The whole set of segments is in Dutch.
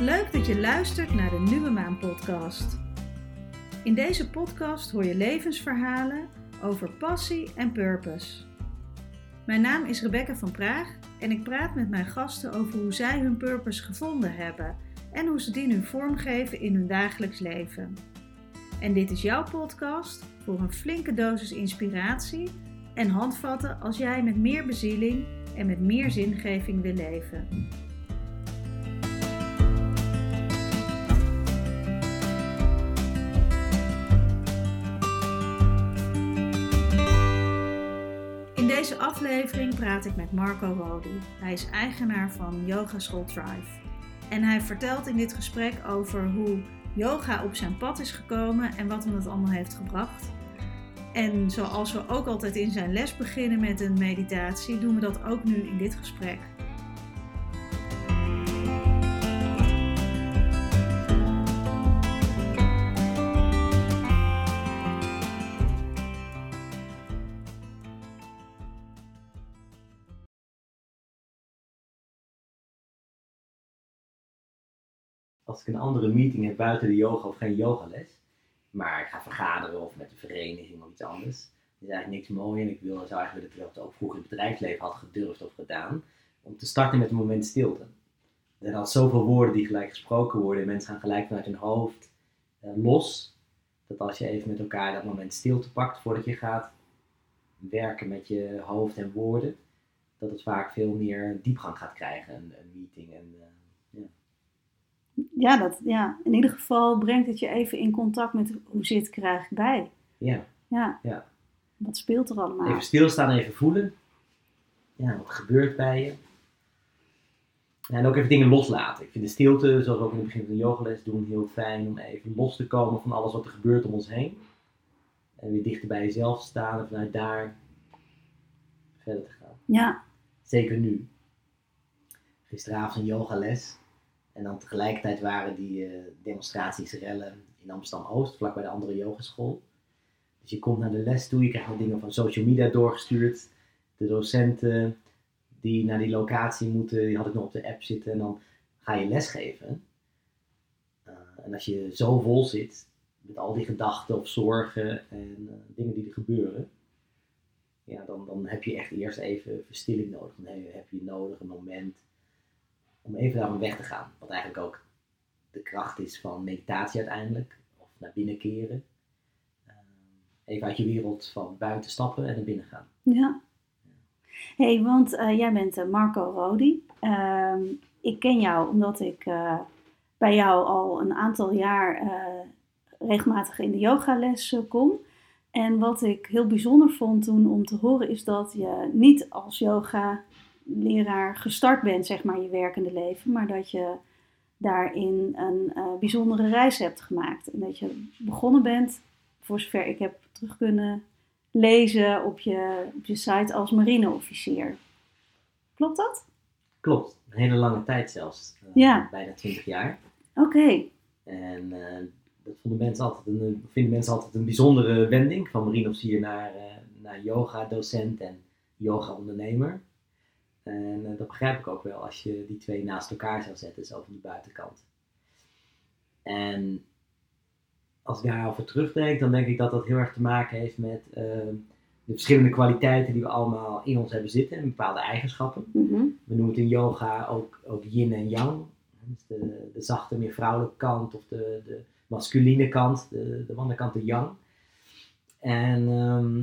Leuk dat je luistert naar de Nieuwe Maan podcast. In deze podcast hoor je levensverhalen over passie en purpose. Mijn naam is Rebecca van Praag en ik praat met mijn gasten over hoe zij hun purpose gevonden hebben en hoe ze die nu vormgeven in hun dagelijks leven. En dit is jouw podcast voor een flinke dosis inspiratie en handvatten als jij met meer bezieling en met meer zingeving wil leven. Aflevering praat ik met Marco Rodi. Hij is eigenaar van Yoga School Drive. En hij vertelt in dit gesprek over hoe yoga op zijn pad is gekomen en wat hem dat allemaal heeft gebracht. En zoals we ook altijd in zijn les beginnen met een meditatie, doen we dat ook nu in dit gesprek. Als ik een andere meeting heb buiten de yoga of geen yogales, maar ik ga vergaderen of met een vereniging of iets anders, is eigenlijk niks mooi en ik wil, zou eigenlijk willen dat ik ook vroeger in het bedrijfsleven had gedurfd of gedaan, om te starten met een moment stilte. Er zijn al zoveel woorden die gelijk gesproken worden en mensen gaan gelijk vanuit hun hoofd eh, los, dat als je even met elkaar dat moment stilte pakt voordat je gaat werken met je hoofd en woorden, dat het vaak veel meer diepgang gaat krijgen, een, meeting. En, uh, ja, dat, ja, in ieder geval brengt het je even in contact met hoe zit ik er eigenlijk bij. ja. Ja. Ja. Wat speelt er allemaal? Even stilstaan, even voelen. Ja, wat gebeurt bij je? En ook even dingen loslaten. Ik vind de stilte, zoals we ook in het begin van de yogales doen, heel fijn om even los te komen van alles wat er gebeurt om ons heen. En weer dichter bij jezelf staan en vanuit daar verder te gaan. Ja, Zeker nu. Gisteravond een yogales. En dan tegelijkertijd waren die eh, demonstraties, rellen in Amsterdam-Oost, vlakbij de andere yogeschool. Dus je komt naar de les toe, je krijgt wat dingen van social media doorgestuurd. De docenten die naar die locatie moeten, die had ik nog op de app zitten. En dan ga je lesgeven. Eh, en als je zo vol zit met al die gedachten of zorgen en eh, dingen die er gebeuren, ja, dan, dan heb je echt eerst even verstilling nodig. Dan heb je nodig een moment om even daarvan weg te gaan. Wat eigenlijk ook de kracht is van meditatie uiteindelijk. Of naar binnen keren. Ehm, Even uit je wereld van buiten stappen en naar binnen gaan. ja. hey, want eh, jij bent eh, Marco Rodi. Ehm, ik ken jou omdat ik eh, bij jou al een aantal jaar regelmatig in de yogales kom. En wat ik heel bijzonder vond toen om te horen is dat je niet als yoga leraar gestart bent, zeg maar, je werkende leven, maar dat je daarin een eh, bijzondere reis hebt gemaakt. En dat je begonnen bent, voor zover ik heb terug kunnen lezen op je, op je site als marineofficier. Klopt dat? Klopt, een hele lange tijd zelfs. Eh, Ja. Bijna 20 jaar. Oké, En eh, dat vonden mensen altijd een, vinden mensen altijd een bijzondere wending. Van marineofficier naar, naar yoga-docent en yoga-ondernemer. En eh, dat begrijp ik ook wel als je die twee naast elkaar zou zetten, zo van die buitenkant. En als ik daarover terugdenk, dan denk ik dat dat heel erg te maken heeft met eh, de verschillende kwaliteiten die we allemaal in ons hebben zitten en bepaalde eigenschappen. Mhm. We noemen het in yoga ook, ook yin en yang. Dus de, de zachte, meer vrouwelijke kant of de, de masculine kant, de, de kant, de yang. En ehm,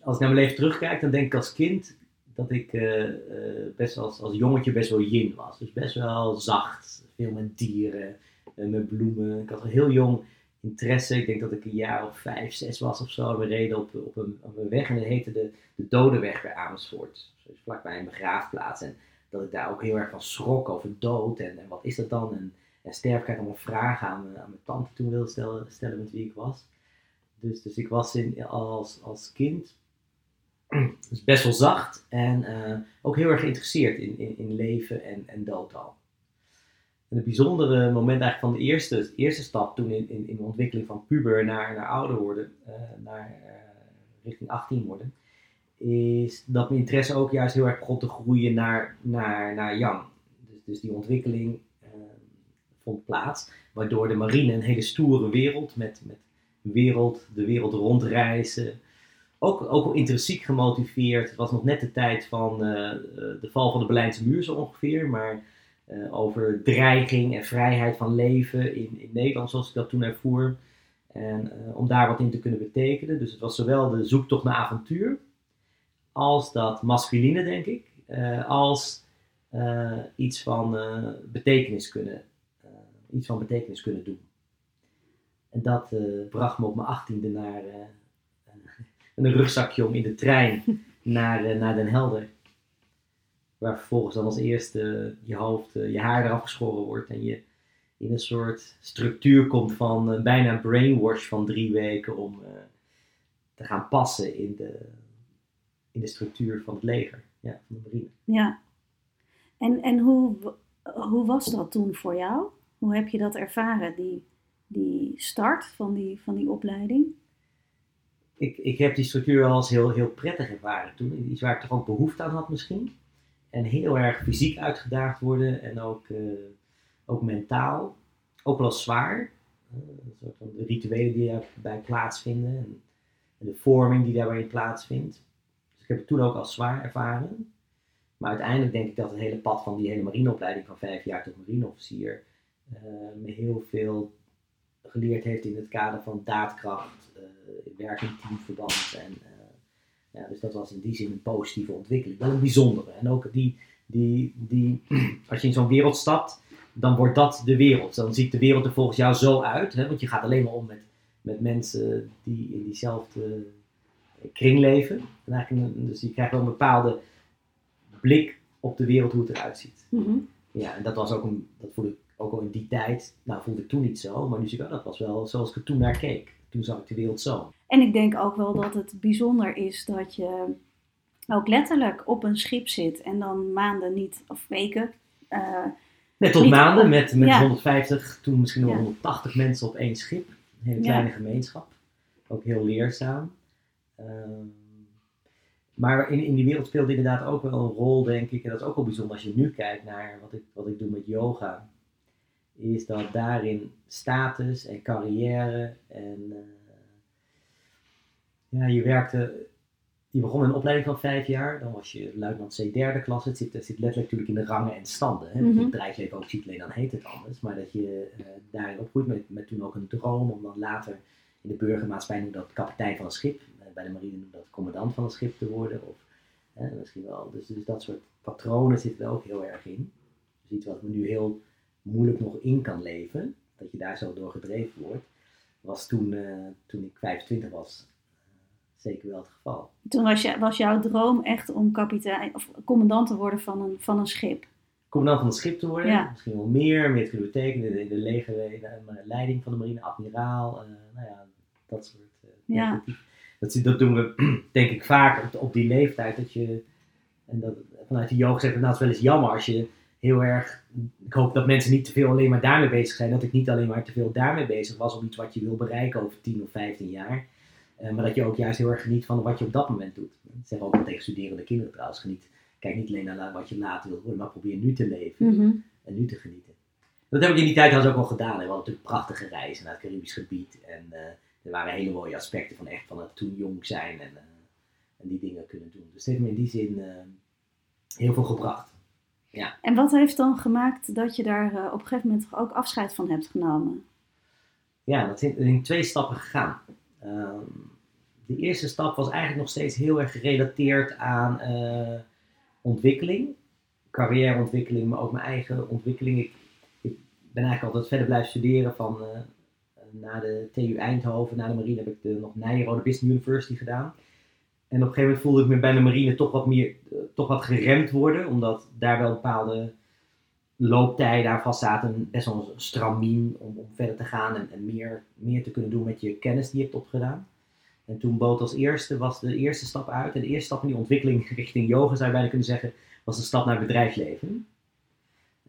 als ik naar mijn leven terugkijk, dan denk ik als kind dat ik eh, eh, best als, als jongetje best wel yin was. Dus best wel zacht, veel met dieren, eh, met bloemen. Ik had een heel jong interesse. Ik denk dat ik een jaar of vijf, zes was of zo. We reden op, op, een, een weg en dat heette de, de Dodenweg bij Amersfoort. Dus vlakbij een begraafplaats. En dat ik daar ook heel erg van schrok over dood en, wat is dat dan? En, en sterf krijg allemaal vragen aan, aan mijn tante toen wilde stellen, stellen met wie ik was. Dus, dus ik was in, als, als kind dus best wel zacht en eh, ook heel erg geïnteresseerd in, in, in leven en, en dood al. En het bijzondere moment eigenlijk van de eerste, eerste stap toen in, in, in de ontwikkeling van puber naar, naar ouder worden, eh, naar eh, richting 18 worden, is dat mijn interesse ook juist heel erg begon te groeien naar, naar, naar. Dus, dus die ontwikkeling vond plaats. Waardoor de marine een hele stoere wereld met, met wereld, de wereld rondreizen. Ook, ook wel intrinsiek gemotiveerd. Het was nog net de tijd van eh, de val van de Berlijnse muur zo ongeveer. Maar eh, over dreiging en vrijheid van leven in, in Nederland zoals ik dat toen ervoer. En eh, om daar wat in te kunnen betekenen. Dus het was zowel de zoektocht naar avontuur. Als dat masculine denk ik. als iets van betekenis kunnen iets van betekenis kunnen doen. En dat bracht me op mijn achttiende naar een rugzakje om in de trein naar, uh, naar Den Helder. Waar vervolgens dan als eerste je hoofd, je haar eraf geschoren wordt en je in een soort structuur komt van bijna een brainwash van drie weken om te gaan passen in de, in de structuur van het leger, ja, van de marine. Ja, en, en hoe, hoe was dat toen voor jou? Hoe heb je dat ervaren, die, die start van die, van die opleiding? Ik, ik heb die structuur wel als heel, heel prettig ervaren toen. Iets waar ik toch ook behoefte aan had misschien. En heel erg fysiek uitgedaagd worden en ook, uh, ook mentaal. Ook wel zwaar. Uh, soort van de rituelen die daarbij plaatsvinden en, de vorming die daarbij plaatsvindt. Dus ik heb het toen ook als zwaar ervaren. Maar uiteindelijk denk ik dat het hele pad van die hele marineopleiding van vijf jaar tot marineofficier uh, me heel veel geleerd heeft in het kader van daadkracht, werk in teamverband. En, uh, ja, dus dat was in die zin een positieve ontwikkeling. Wel een bijzondere. En ook die, die, die, als je in zo'n wereld stapt, dan wordt dat de wereld. Dan ziet de wereld er volgens jou zo uit. Hè? Want je gaat alleen maar om met, met mensen die in diezelfde kring leven. En eigenlijk, dus je krijgt wel een bepaalde blik op de wereld hoe het eruit ziet. Mm Ja, en dat was ook een, dat voelde ik ook al in die tijd, nou voelde ik toen niet zo, maar nu zie ik, oh, dat was wel zoals ik er toen naar keek. Toen zag ik de wereld zo. En ik denk ook wel dat het bijzonder is dat je ook letterlijk op een schip zit en dan maanden niet, of weken. Uh, Net tot maanden met, met 150, toen misschien wel 180 mensen op één schip. Een hele kleine gemeenschap. Ook heel leerzaam. Ehm, maar in, in die wereld speelde inderdaad ook wel een rol, denk ik. En dat is ook wel bijzonder als je nu kijkt naar wat ik, wat ik doe met yoga is dat daarin status en carrière en uh, ja, je werkte, je begon een opleiding van vijf jaar, dan was je luitenant C derde klasse, het zit, het zit letterlijk natuurlijk in de rangen en standen. Hè? Mm -hmm. Het bedrijfsleven ook ziet alleen dan heet het anders, maar dat je uh, daarin opgroeit met, met toen ook een droom om dan later in de burgermaatschappij noemen dat kapitein van een schip, uh, bij de marine noemen dat commandant van een schip te worden of misschien wel, dus, dus dat soort patronen zitten er ook heel erg in. Dus iets wat me nu heel moeilijk nog in kan leven, dat je daar zo door gedreven wordt, was toen, uh, toen ik 25 was uh, zeker wel het geval. Toen was, je, was jouw droom echt om kapitein of commandant te worden van een, van een schip? Commandant van een schip te worden, ja. misschien wel meer, meer te kunnen betekenen in de, leger, de, de, leiding van de marine, admiraal, uh, nou ja, dat soort. ja. Dat, dat doen we denk ik vaak op, op die leeftijd, dat je, en dat, vanuit de jeugd zeggen, nou het is wel eens jammer als je heel erg. Ik hoop dat mensen niet te veel alleen maar daarmee bezig zijn. Dat ik niet alleen maar te veel daarmee bezig was om iets wat je wil bereiken over 10 of 15 jaar. Uh, maar dat je ook juist heel erg geniet van wat je op dat moment doet. Dat zeggen ook tegen studerende kinderen trouwens. Geniet. Kijk niet alleen naar wat je later wil worden, maar probeer nu te leven mm -hmm. en nu te genieten. Dat heb ik in die tijd trouwens ook al gedaan. We hadden natuurlijk prachtige reizen naar het Caribisch gebied. En uh, er waren hele mooie aspecten van echt van het toen jong zijn en, uh, en die dingen kunnen doen. Dus het heeft me in die zin heel veel gebracht. Ja. En wat heeft dan gemaakt dat je daar uh, op een gegeven moment ook afscheid van hebt genomen? Ja, dat is in, twee stappen gegaan. Uh, de eerste stap was eigenlijk nog steeds heel erg gerelateerd aan uh, ontwikkeling, carrièreontwikkeling, maar ook mijn eigen ontwikkeling. Ik, ik, ben eigenlijk altijd verder blijven studeren van uh, na de TU Eindhoven, na de marine heb ik de, nog Nijrode Business University gedaan. En op een gegeven moment voelde ik me bij de marine toch wat meer, toch wat geremd worden, omdat daar wel bepaalde looptijden aan vast zaten, best wel een stramien om, om verder te gaan en, meer, meer te kunnen doen met je kennis die je hebt opgedaan. En toen bood als eerste, was de eerste stap uit, en de eerste stap in die ontwikkeling richting yoga zou je bijna kunnen zeggen, was de stap naar het bedrijfsleven.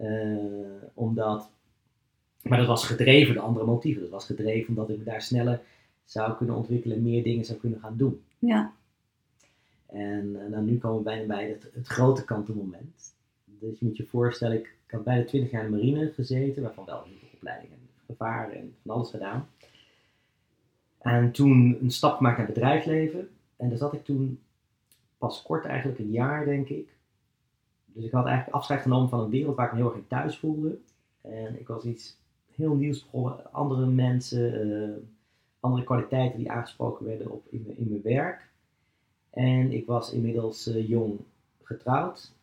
Uh, omdat, maar dat was gedreven door andere motieven. Dat was gedreven omdat ik me daar sneller zou kunnen ontwikkelen, meer dingen zou kunnen gaan doen. Ja. En uh, nou, nu komen we bijna bij het, het grote kantelmoment. Dus je moet je voorstellen, ik, ik had bijna 20 jaar in de marine gezeten, waarvan wel opleiding en gevaren en van alles gedaan. En toen een stap gemaakt naar bedrijfsleven. En daar zat ik toen pas kort, eigenlijk een jaar denk ik. Dus ik had eigenlijk afscheid genomen van een wereld waar ik me heel erg in thuis voelde. En ik was iets heel nieuws begonnen, andere mensen, uh, andere kwaliteiten die aangesproken werden op, in, in mijn werk. En ik was inmiddels uh, jong getrouwd.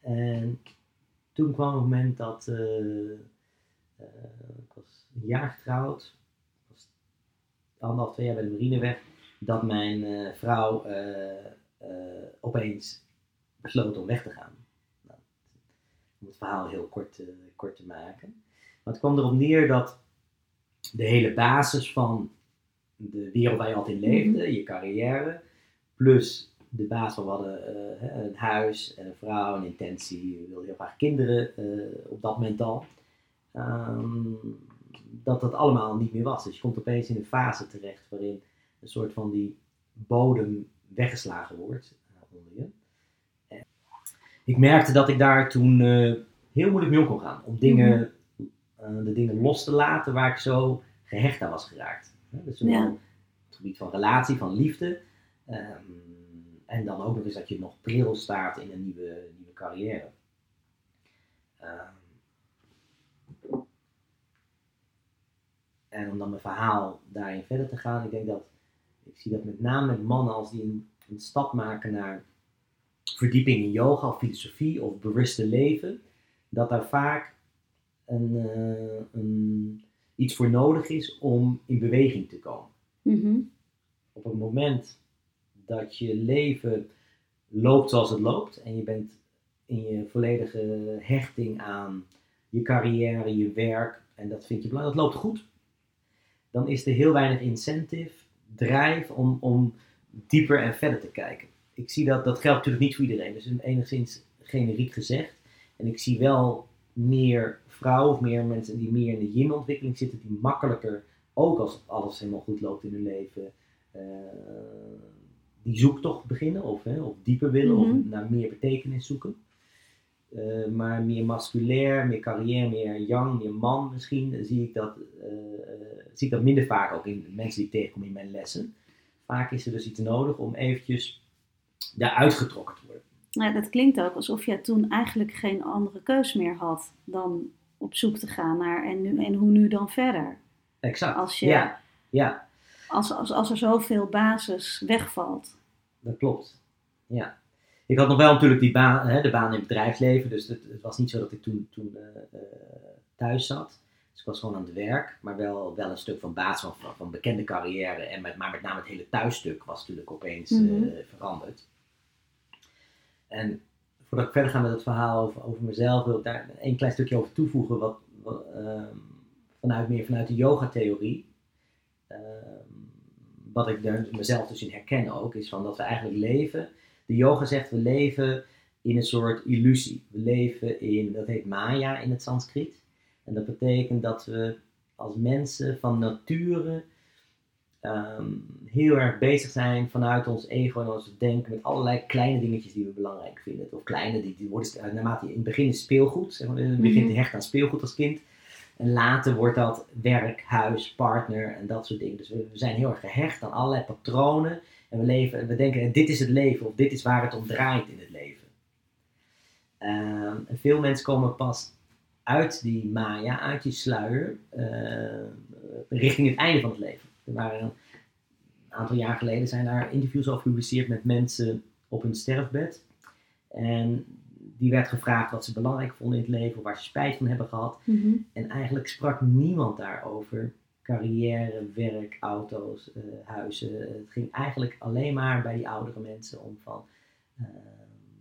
En toen kwam het moment dat uh, ik was een jaar getrouwd, was anderhalf, twee jaar bij de marine weg, dat mijn vrouw opeens besloot om weg te gaan. Nou, om het verhaal heel kort, kort te maken. Maar het kwam erop neer dat de hele basis van de wereld waar je altijd in leefde, mhm. je carrière, plus de basis van we hadden uh, een huis en een vrouw, een intentie, we wilden heel graag kinderen uh, op dat moment al, um, dat dat allemaal niet meer was. Dus je komt opeens in een fase terecht waarin een soort van die bodem weggeslagen wordt uh, onder je. En ik merkte dat ik daar toen heel moeilijk mee om kon gaan, om dingen mhm. Eh, de dingen los te laten waar ik zo gehecht aan was geraakt. Dus zowel op het gebied van relatie, van liefde. Ehm, en dan ook nog eens dat je nog pril staat in een nieuwe, nieuwe carrière. Ehm, en om dan mijn verhaal daarin verder te gaan, ik denk dat ik zie dat met name met mannen als die een, een stap maken naar verdieping in yoga of filosofie of bewuste leven, dat daar vaak een, uh, een, iets voor nodig is om in beweging te komen. Mhm. Op het moment dat je leven loopt zoals het loopt en je bent in je volledige hechting aan je carrière, je werk en dat vind je belangrijk, dat loopt goed, dan is er heel weinig incentive, drijf om, om dieper en verder te kijken. Ik zie dat, dat geldt natuurlijk niet voor iedereen, dus enigszins generiek gezegd. En ik zie wel meer vrouwen of meer mensen die meer in de yin-ontwikkeling zitten, die makkelijker, ook als alles helemaal goed loopt in hun leven, uh, die zoektocht beginnen of, hè, of dieper willen of mhm. naar meer betekenis zoeken. Uh, maar meer masculair, meer carrière, meer yang, meer man misschien, zie ik dat, uh, zie ik dat minder vaak ook in mensen die ik tegenkom in mijn lessen. Vaak is er dus iets nodig om eventjes daaruit getrokken te worden. Ja, dat klinkt ook alsof je toen eigenlijk geen andere keus meer had dan op zoek te gaan naar en, nu, en hoe nu dan verder. Exact. Als je, ja. ja. Als, als, als er zoveel basis wegvalt. Dat klopt. Ja. Ik had nog wel natuurlijk die baan, hè, de baan in het bedrijfsleven, dus het, het was niet zo dat ik toen, toen uh, thuis zat. Dus ik was gewoon aan het werk, maar wel, wel een stuk van basis van, van, bekende carrière. En met, maar met name het hele thuisstuk was natuurlijk opeens mm veranderd. En voordat ik verder ga met het verhaal over, over mezelf, wil ik daar een klein stukje over toevoegen. Wat, ehm, vanuit, meer vanuit de yoga-theorie. Ehm, wat ik mezelf dus in herken ook, is van dat we eigenlijk leven. De yoga zegt we leven in een soort illusie. We leven in, dat heet Maya in het Sanskriet. En dat betekent dat we als mensen van nature Ehm, heel erg bezig zijn vanuit ons ego en ons denken met allerlei kleine dingetjes die we belangrijk vinden. Of kleine, die, die worden eh, naarmate je in het begin is speelgoed, zeg maar, je begint te mhm. hechten aan speelgoed als kind. En later wordt dat werk, huis, partner en dat soort dingen. Dus we, zijn heel erg gehecht aan allerlei patronen. En we, leven, we denken, dit is het leven of dit is waar het om draait in het leven. Ehm, veel mensen komen pas uit die maya, uit die sluier, uh, richting het einde van het leven. Er waren een aantal jaar geleden zijn daar interviews over gepubliceerd met mensen op hun sterfbed. En die werd gevraagd wat ze belangrijk vonden in het leven, waar ze spijt van hebben gehad. Mhm. En eigenlijk sprak niemand daarover. Carrière, werk, auto's, uh, huizen. Het ging eigenlijk alleen maar bij die oudere mensen om van uh,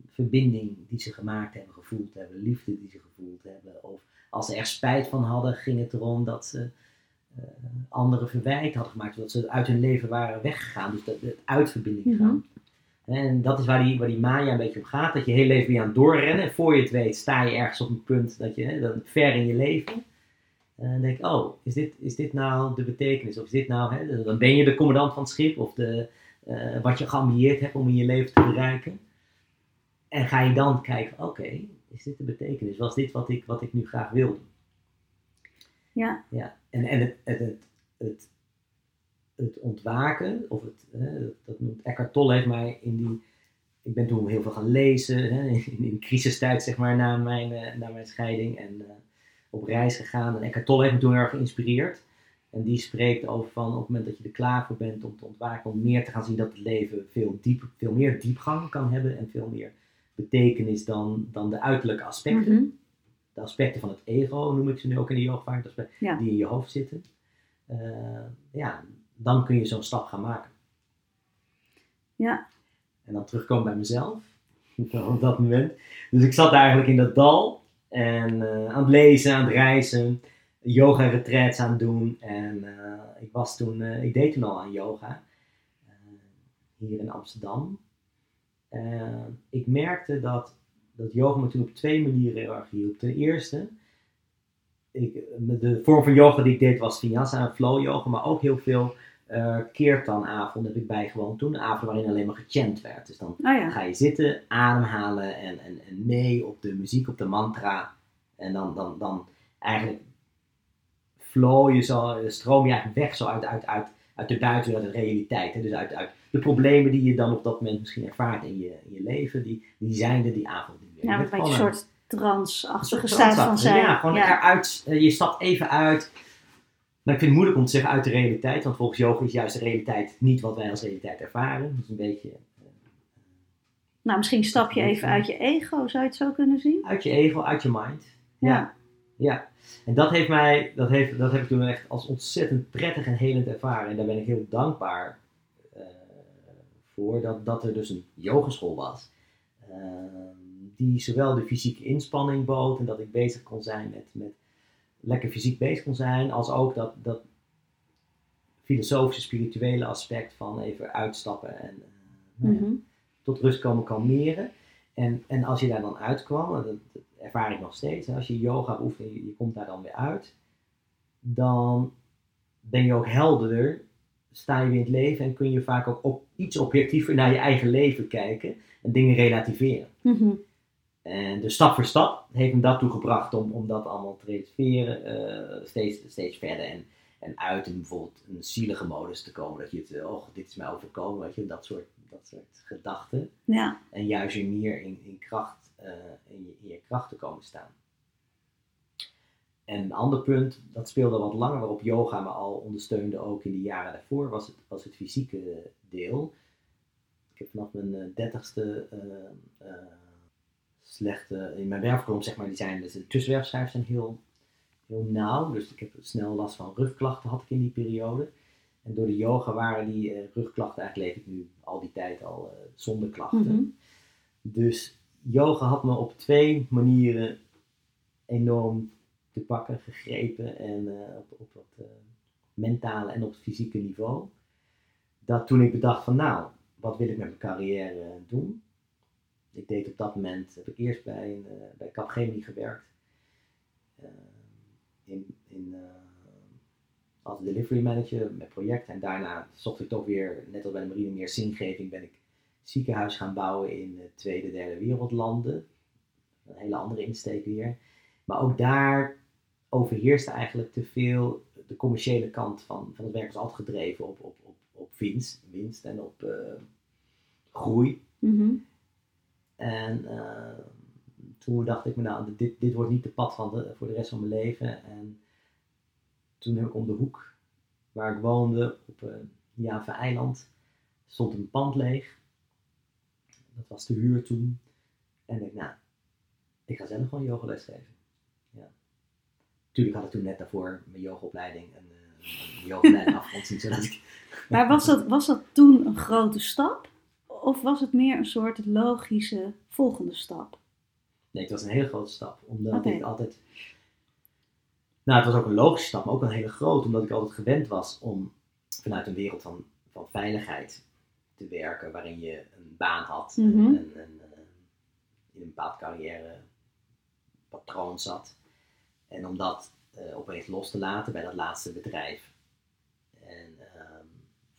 verbinding die ze gemaakt hebben, gevoeld hebben, liefde die ze gevoeld hebben. Of als ze er spijt van hadden, ging het erom dat ze uh, anderen verwijt hadden gemaakt, dat ze uit hun leven waren weggegaan. Dus dat, het uitverbinding mhm. gaan. En dat is waar die, waar die Maya een beetje om gaat. Dat je heel leven weer aan het doorrennen. En voor je het weet sta je ergens op een punt dat je hè, dan ver in je leven. En dan denk ik, oh, is dit, is dit nou de betekenis? Of is dit nou, hè, dan ben je de commandant van het schip. Of de, uh, wat je geambieerd hebt om in je leven te bereiken. En ga je dan kijken, oké, is dit de betekenis? Was dit wat ik, wat ik nu graag wilde? Ja. ja. En, en het, het, het, het, het ontwaken, of het, hè, dat- noemt Eckhart Tolle heeft mij in die, ik ben toen heel veel gaan lezen, hè, in, in crisistijd zeg maar, na mijn, eh, na mijn scheiding en eh, op reis gegaan. En Eckhart Tolle heeft me toen heel erg geïnspireerd. En die spreekt over van op het moment dat je er klaar voor bent om te ontwaken, om meer te gaan zien dat het leven veel, diep, veel meer diepgang kan hebben en veel meer betekenis dan, dan de uiterlijke aspecten. Mhm. De aspecten van het ego noem ik ze nu ook in de yoga vaak, die in je hoofd zitten. Eh, ja, dan kun je zo'n stap gaan maken. Ja. En dan terugkomen bij mezelf. Op dat moment. Dus ik zat eigenlijk in dat dal. En eh, aan het lezen, aan het reizen. Yoga retreats aan het doen. En eh, ik was toen, eh, ik deed toen al aan yoga. hier in Amsterdam. Ik merkte dat, dat yoga me toen op twee manieren heel erg hielp. Ten eerste, ik, de vorm van yoga die ik deed was vinyasa en flow yoga. Maar ook heel veel eh keertanavonden heb ik bijgewoond toen. Avonden waarin alleen maar gechant werd. Dus dan Oh ja. ga je zitten, ademhalen en, en, en mee op de muziek, op de mantra. En dan, dan, dan eigenlijk flow je zo, stroom je eigenlijk weg zo uit, uit, uit, uit de buitenwereld, de realiteit. Hè? Dus uit, uit de problemen die je dan op dat moment misschien ervaart in je, in je leven, die, die zijn er die avond niet meer. Ja, een beetje een soort trance-achtige soort staat van zijn. Ja, gewoon eruit. eh, je stapt even uit. Nou, ik vind het moeilijk om te zeggen uit de realiteit, want volgens yoga is juist de realiteit niet wat wij als realiteit ervaren. Dat is een beetje eh, Nou, misschien stap je even uit je ego, zou je het zo kunnen zien? uit je ego, uit je mind. Ja. Ja. ja. En dat heeft mij, dat, heeft, dat heb ik toen echt als ontzettend prettig en helend ervaren. En daar ben ik heel dankbaar eh, voor dat, dat er dus een yogeschool was. eh, die zowel de fysieke inspanning bood en dat ik bezig kon zijn met, met lekker fysiek bezig kon zijn, als ook dat, dat filosofische, spirituele aspect van even uitstappen en eh, nou ja, Mhm. tot rust komen kalmeren. En, en als je daar dan uitkwam, en dat, dat ervaar ik nog steeds, hè, als je yoga oefent en je, je komt daar dan weer uit, dan ben je ook helderder, sta je weer in het leven en kun je vaak ook op, iets objectiever naar je eigen leven kijken en dingen relativeren. Mhm. En dus stap voor stap heeft me dat toegebracht om, om dat allemaal te relativeren, eh, steeds, steeds verder en, en uit in bijvoorbeeld een zielige modus te komen. Dat je het, oh, dit is mij overkomen, weet je, dat soort, dat soort gedachten. Ja. En juist weer meer in, in kracht, eh, in, je, in je kracht te komen staan. En een ander punt, dat speelde wat langer, waarop yoga me al ondersteunde, ook in de jaren daarvoor, was het, was het fysieke deel. Ik heb vanaf mijn eh, dertigste slechte, in mijn werfkolom zeg maar, die zijn, dus de tussenwerfschijven zijn heel, heel nauw, dus ik heb snel last van rugklachten had ik in die periode. En door de yoga waren die eh, rugklachten, eigenlijk leef ik nu al die tijd al eh, zonder klachten. Mhm. Dus yoga had me op twee manieren enorm te pakken, gegrepen. En eh, op, op het mentale en op het fysieke niveau. Dat toen ik bedacht van nou, wat wil ik met mijn carrière doen? Ik deed op dat moment, heb ik eerst bij, een, eh, bij Capgemini gewerkt. Eh, in, in, eh, als delivery manager met projecten. En daarna zocht ik toch weer, net als bij de marine, meer zingeving. Ben ik ziekenhuis gaan bouwen in eh, tweede, derde wereldlanden. Een hele andere insteek weer. Maar ook daar overheerste eigenlijk te veel de commerciële kant van, van het werk. was altijd gedreven op, op, op, op winst, winst en op groei. Mhm. En eh, toen dacht ik me, nou, dit, dit wordt niet de pad van de, voor de rest van mijn leven. En toen heb ik om de hoek waar ik woonde, op een Java-eiland, stond een pand leeg. Dat was de huur toen. En ik nou, ik ga zelf gewoon yogales geven. Ja. Tuurlijk had ik toen net daarvoor mijn yogaopleiding en uh, yogaopleiding afgerond, zodat ik... Maar was dat, was dat toen een grote stap? Of was het meer een soort logische volgende stap? Nee, het was een hele grote stap. Omdat ik altijd. Nou, het was ook een logische stap, maar ook een hele grote. Omdat ik altijd gewend was om vanuit een wereld van, van veiligheid te werken. Waarin je een baan had Mhm. en, en, en, eh, in een bepaald carrière patroon zat. En om dat eh, opeens los te laten bij dat laatste bedrijf.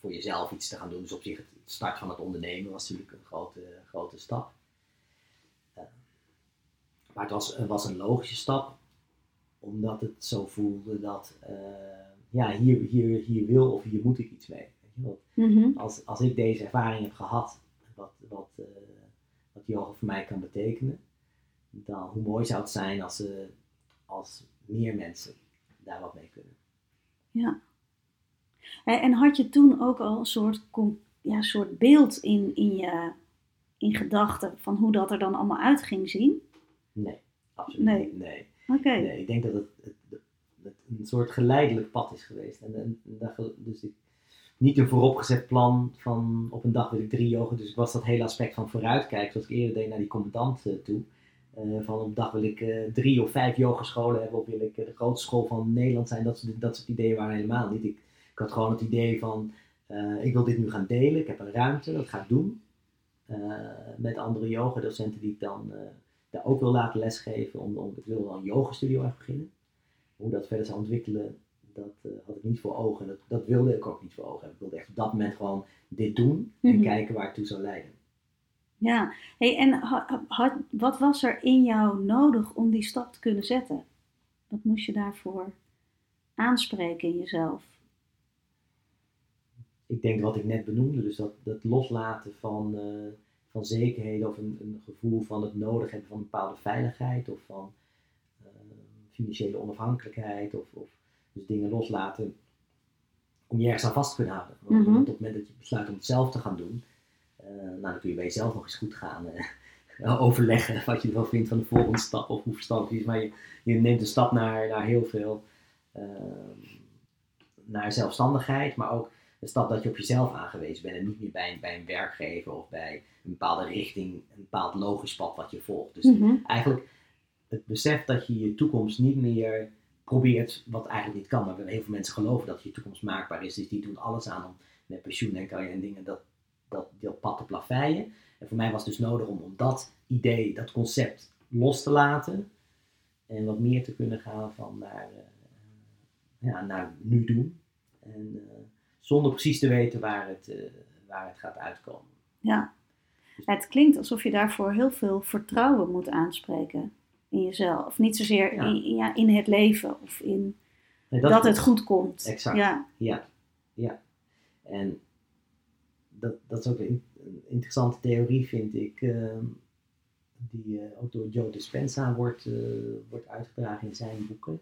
Voor jezelf iets te gaan doen. Dus op zich het start van het ondernemen was natuurlijk een grote, grote stap. Eh, maar het was, was een logische stap. omdat het zo voelde dat, eh, ja, hier, hier, hier wil of hier moet ik iets mee. Weet je wel? Mhm. Als, als ik deze ervaring heb gehad, wat, wat, eh, wat yoga voor mij kan betekenen, dan hoe mooi zou het zijn als, als meer mensen daar wat mee kunnen. Ja. En had je toen ook al een soort, ja, soort beeld in, in je in gedachten van hoe dat er dan allemaal uit ging zien? Nee, absoluut Nee. niet. Nee. Oké. Nee, ik denk dat het, het, een soort geleidelijk pad is geweest. En, dus ik, niet een vooropgezet plan van op een dag wil ik drie yoga. Dus ik was dat hele aspect van vooruitkijken, zoals ik eerder deed naar die commandant eh, toe. Eh, van op een dag wil ik eh, drie of vijf yogascholen hebben, of wil ik de grootste school van Nederland zijn. Dat soort, dat soort ideeën waren helemaal niet. Ik had gewoon het idee van, eh, ik wil dit nu gaan delen. Ik heb een ruimte, dat ga ik doen. Eh, met andere yogadocenten die ik dan eh, daar ook wil laten lesgeven. Om, om, ik wil wel een yogastudio echt beginnen. Hoe dat verder zou ontwikkelen, dat had ik niet voor ogen. Dat, dat wilde ik ook niet voor ogen hebben. Ik wilde echt op dat moment gewoon dit doen en Mhm. kijken waar het toe zou leiden. Ja. Hey, en ha- wat was er in jou nodig om die stap te kunnen zetten? Wat moest je daarvoor aanspreken in jezelf? Ik denk wat ik net benoemde, dus dat, dat loslaten van, eh, van zekerheden of een, een gevoel van het nodig hebben van een bepaalde veiligheid of van eh, financiële onafhankelijkheid of, of dus dingen loslaten om je ergens aan vast te kunnen houden. Want Mhm. op het moment dat je besluit om het zelf te gaan doen, eh, nou, dan kun je bij jezelf nog eens goed gaan overleggen wat je ervan vindt van de volgende stap of hoe verstandig is. Maar je, je neemt een stap naar, naar heel veel, eh, naar zelfstandigheid, maar ook een stap dat je op jezelf aangewezen bent en niet meer bij, een- bij een werkgever of bij een bepaalde richting, een bepaald logisch pad wat je volgt. Dus Mhm. eigenlijk het besef dat je je toekomst niet meer probeert, wat eigenlijk niet kan, maar heel veel mensen geloven dat je toekomst maakbaar is, dus die doen alles aan om met pensioen en carrière en dingen dat, dat, dat pad te plaveien. En voor mij was het dus nodig om, om dat idee, dat concept los te laten en wat meer te kunnen gaan van naar, eh, ja, naar nu doen. En eh, zonder precies te weten waar het, eh, waar het gaat uitkomen. Ja. Het klinkt alsof je daarvoor heel veel vertrouwen moet aanspreken in jezelf. Of niet zozeer Ja. In, ja, in het leven of in Nee, dat, het goed komt. Exact. Ja. Ja, ja. En dat, dat is ook een interessante theorie, vind ik, ehm, die eh, ook door Joe Dispenza wordt, eh, wordt uitgedragen in zijn boeken.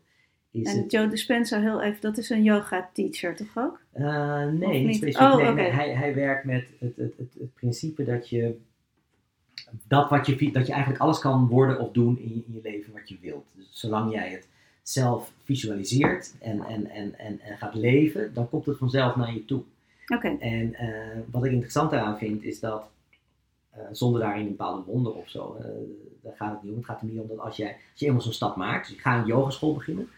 Is En het, Joe Dispenza, heel even, dat is een yoga teacher toch ook? Eh, nee, niet niet? specifiek. Oh, nee, hij, hij werkt met het, het, het, het principe dat je, dat, wat je dat je eigenlijk alles kan worden of doen in je, in je leven wat je wilt. Dus zolang jij het zelf visualiseert en, en, en, en, en gaat leven, dan komt het vanzelf naar je toe. Oké. En eh, wat ik interessant daaraan vind, is dat eh, zonder daarin een bepaalde wonder of zo, daar gaat het niet om. Het gaat er meer om dat als, jij, als je eenmaal zo'n stap maakt, dus je gaat een yogaschool beginnen,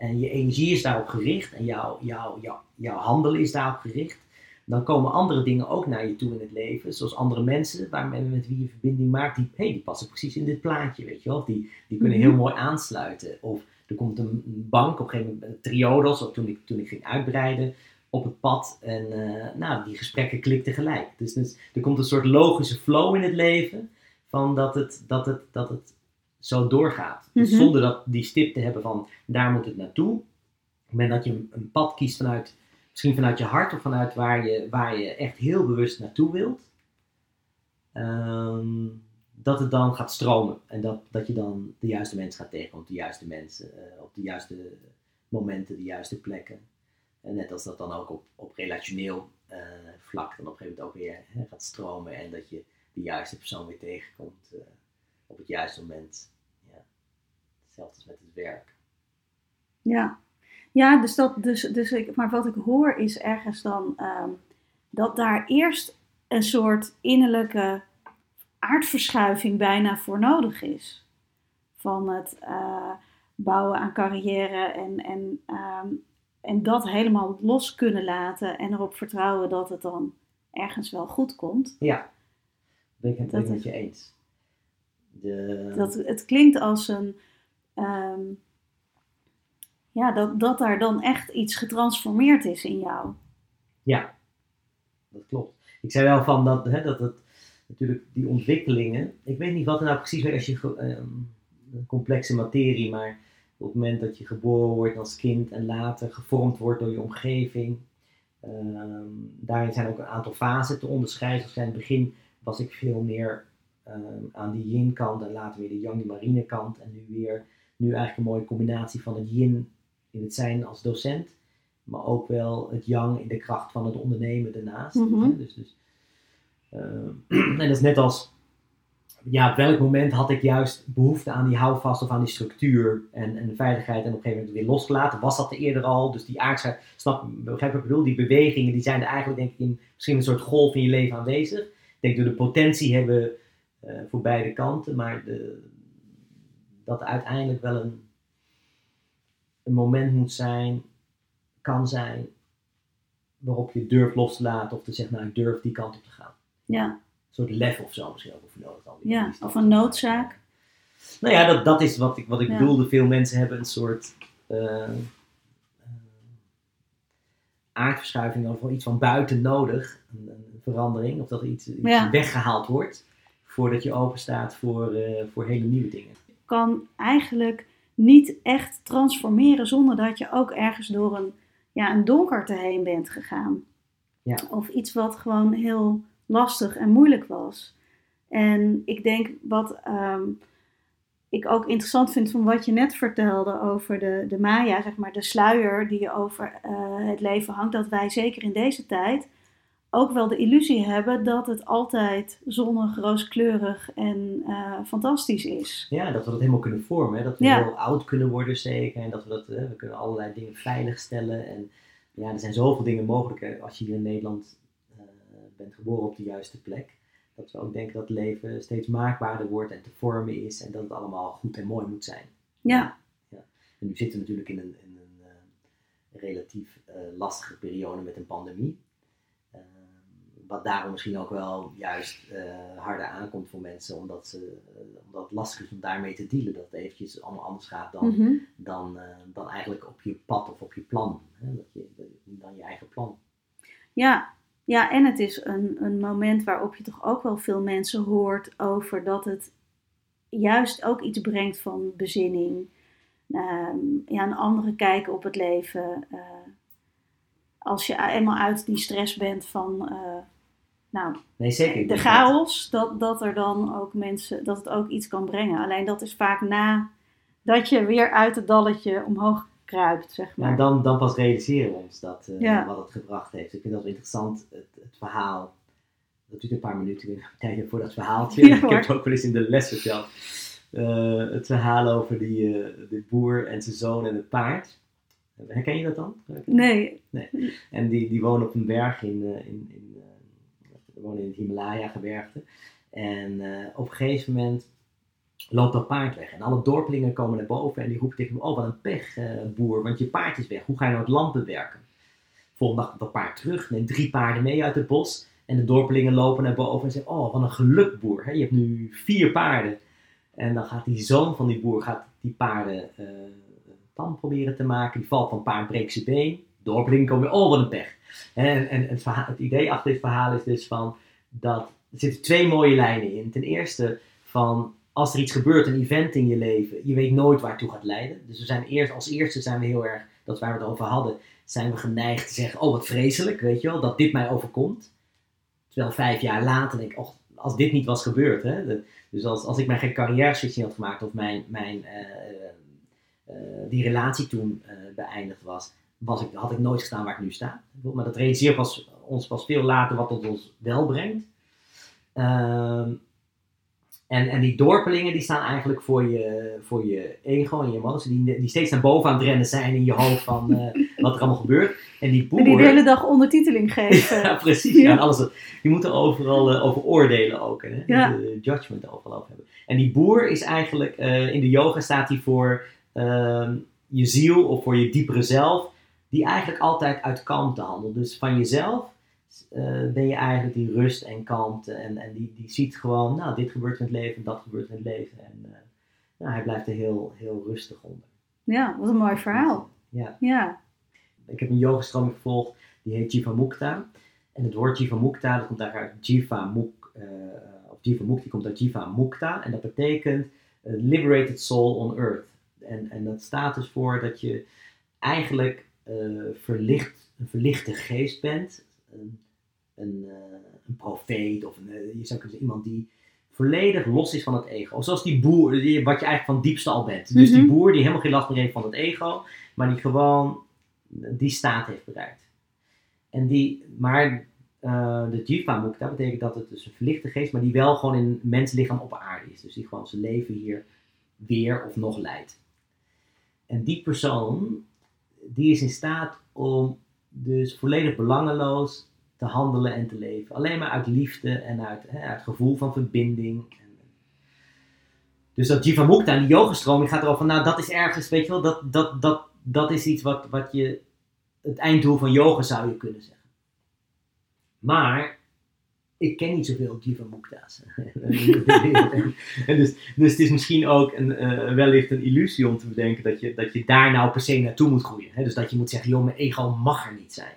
en je energie is daarop gericht en jouw, jouw, jouw, jouw handelen is daarop gericht, dan komen andere dingen ook naar je toe in het leven, zoals andere mensen waarmee, met wie je verbinding maakt, die, hey, die passen precies in dit plaatje, weet je wel, die, die kunnen Mhm. heel mooi aansluiten. Of er komt een een bank, op een gegeven moment, triodos, of toen ik, toen ik ging uitbreiden, op het pad. En eh, nou, die gesprekken klikten gelijk. Dus, dus er komt een soort logische flow in het leven. Van dat het, dat het, dat het zo doorgaat. Dus Mhm. zonder dat die stip te hebben van daar moet het naartoe. Op het moment dat je een, een pad kiest vanuit, misschien vanuit je hart of vanuit waar je, waar je echt heel bewust naartoe wilt. ehm, dat het dan gaat stromen. En dat, dat je dan de juiste mensen gaat tegenkomen. De juiste mensen. eh, op de juiste momenten, de juiste plekken. En net als dat dan ook op, op relationeel eh, vlak dan op een gegeven moment ook weer hè, gaat stromen en dat je de juiste persoon weer tegenkomt eh, op het juiste moment. Ja. Hetzelfde als met het werk. Ja, ja dus dat, dus, dus ik, maar wat ik hoor is ergens dan ehm, dat daar eerst een soort innerlijke aardverschuiving bijna voor nodig is. Van het eh, bouwen aan carrière en, en, ehm, en dat helemaal los kunnen laten en erop vertrouwen dat het dan ergens wel goed komt. Ja, ben ik het Dat met je eens. De, Dat, het klinkt als een. ehm, ja, dat, dat daar dan echt iets getransformeerd is in jou. Ja, dat klopt. Ik zei wel van dat, hè, dat het natuurlijk die ontwikkelingen. Ik weet niet wat er nou precies weer als je ehm, een complexe materie, maar Op het moment dat je geboren wordt als kind en later gevormd wordt door je omgeving. Ehm, daarin zijn ook een aantal fasen te onderscheiden. In het begin was ik veel meer ehm, aan die yin kant en later weer de yang, die marine kant. En nu weer, nu eigenlijk een mooie combinatie van het yin in het zijn als docent. Maar ook wel het yang in de kracht van het ondernemen daarnaast. Mhm. Dus, dus, ehm, en dat is net als ja, op welk moment had ik juist behoefte aan die houvast of aan die structuur en, en de veiligheid en op een gegeven moment weer losgelaten? Was dat er eerder al? Dus die aardschheid, snap begrijp wat ik bedoel? Die bewegingen die zijn er eigenlijk denk ik in misschien een soort golf in je leven aanwezig. Ik denk dat we de potentie hebben eh, voor beide kanten, maar de, dat er uiteindelijk wel een, een moment moet zijn, kan zijn, waarop je durft los te laten of te zeggen, nou ik durf die kant op te gaan. Ja, Een soort lef of zo misschien ook voor nodig. Die- ja. die of een noodzaak. Nou ja, dat, dat is wat ik, wat ik Ja. bedoelde. Veel mensen hebben een soort eh, eh, aardverschuiving of iets van buiten nodig. Een, een verandering. Of dat er iets, iets Ja. weggehaald wordt. Voordat je open staat voor, eh, voor hele nieuwe dingen. kan eigenlijk niet echt transformeren zonder dat je ook ergens door een, ja, een donkerte heen bent gegaan. Ja. Of iets wat gewoon heel lastig en moeilijk was. En ik denk wat ehm, ik ook interessant vind van wat je net vertelde over de, de Maya, zeg maar de sluier die over eh, het leven hangt, dat wij zeker in deze tijd ook wel de illusie hebben dat het altijd zonnig, rooskleurig en eh, fantastisch is. Ja, dat we dat helemaal kunnen vormen. Hè? Dat we Ja. heel oud kunnen worden zeker. En dat we dat, eh, we kunnen allerlei dingen veiligstellen. En ja, er zijn zoveel dingen mogelijk hè, als je hier in Nederland eh, bent geboren op de juiste plek. Dat we ook denken dat het leven steeds maakbaarder wordt en te vormen is. En dat het allemaal goed en mooi moet zijn. Ja, En nu zitten we natuurlijk in een, in een relatief lastige periode met een pandemie. Wat daarom misschien ook wel juist eh, harder aankomt voor mensen, omdat, ze, eh, omdat het lastig is om daarmee te dealen. Dat het eventjes allemaal anders gaat dan, Mhm. dan, eh, dan eigenlijk op je pad of op je plan. Hè? Dat je, dan je eigen plan. ja. ja en het is een, een moment waarop je toch ook wel veel mensen hoort over dat het juist ook iets brengt van bezinning. Ehm, ja, een andere kijk op het leven. als je eenmaal uit die stress bent van nou, Nee, zeker. De chaos, dat, dat er dan ook mensen, dat het ook iets kan brengen. Alleen dat is vaak na dat je weer uit het dalletje omhoog kruipt, zeg maar. Ja, dan, dan pas realiseren we ons dat, eh, Ja. wat het gebracht heeft. Ik vind dat wel interessant, het, het verhaal. Dat duurt een paar minuten, ik weet nog tijd voor dat verhaaltje. Ja, ik heb het ook wel eens in de les verteld. Eh, het verhaal over die, eh, de boer en zijn zoon en het paard. Herken je dat dan? Nee, En die, die wonen op een berg in, in, in, we wonen in het Himalaya-gebergte. En eh, op een gegeven moment loopt dat paard weg. En alle dorpelingen komen naar boven en die roepen tegen hem, oh wat een pech eh, boer, want je paard is weg. Hoe ga je nou het land bewerken? Volgende dag komt dat paard terug, neemt drie paarden mee uit het bos. En de dorpelingen lopen naar boven en zeggen, oh wat een geluk boer, hè? je hebt nu vier paarden. En dan gaat die zoon van die boer gaat die paarden eh tam proberen te maken. Die valt van paard, breekt zijn been. Dorpelingen komen weer, oh wat een pech. En, en het, idee achter dit verhaal is dus van dat er zitten twee mooie lijnen in. Ten eerste van als er iets gebeurt, een event in je leven, je weet nooit waar het toe gaat leiden. Dus we zijn eerst, als eerste zijn we heel erg, dat waar we het over hadden, zijn we geneigd te zeggen, oh wat vreselijk, weet je wel, dat dit mij overkomt. Terwijl vijf jaar later denk ik, als dit niet was gebeurd, hè, dus als, als ik mijn geen carrière switch niet had gemaakt of mijn, mijn, eh, eh, die relatie toen eh, beëindigd was, was ik, had ik nooit gestaan waar ik nu sta. Maar dat realiseert pas, ons pas veel later wat het ons wel brengt. Ehm, en, en die dorpelingen die staan eigenlijk voor je, voor je ego en je emotie, die, die steeds naar boven aan het rennen zijn in je hoofd van eh, wat er allemaal gebeurt. En die boer... en die de hele dag ondertiteling geven. Ja, precies. Ja. Ja. en alles, je moet er overal eh, over oordelen ook. Hè? Ja. De judgment overal over hebben. En die boer is eigenlijk, eh, in de yoga staat hij voor ehm, je ziel of voor je diepere zelf, die eigenlijk altijd uit kalmte handelt. Dus van jezelf eh, ben je eigenlijk die rust en kalmte. En, en die, die ziet gewoon, nou, dit gebeurt in het leven, dat gebeurt in het leven. En nou, hij blijft er heel, heel rustig onder. Ja, wat een mooi verhaal. Ja. Ja, Ik heb een yogastroming gevolgd, die heet Jivamukta. En het woord Jivamukta, dat komt eigenlijk uit Jiva Muk, eh, of Jiva Mukti komt uit Jiva Mukta. En dat betekent liberated soul on earth. En, en dat staat dus voor dat je eigenlijk eh, verlicht, een verlichte geest bent. Een, een, uh, een profeet of een, uh, je zou kunnen zeggen iemand die volledig los is van het ego. Of zoals die boer, die, wat je eigenlijk van diepste al bent. Dus die Mhm. boer die helemaal geen last meer heeft van het ego, maar die gewoon die staat heeft bereikt. En die, maar eh, de Jivamukta betekent dat het dus een verlichte geest, maar die wel gewoon in menslichaam op aarde is. Dus die gewoon zijn leven hier weer of nog leidt. En die persoon, die is in staat om dus volledig belangeloos te handelen en te leven. Alleen maar uit liefde en uit, hè, uit gevoel van verbinding. En, dus dat Jivamukta, die yogastroming gaat erover van, nou dat is ergens, weet je wel, dat, dat, dat, dat is iets wat, wat je, het einddoel van yoga zou je kunnen zeggen. Maar, ik ken niet zoveel Jivamukta's. en dus, dus het is misschien ook een, eh, wellicht een illusie om te bedenken dat je, dat je daar nou per se naartoe moet groeien. Hè? Dus dat je moet zeggen, joh, mijn ego mag er niet zijn.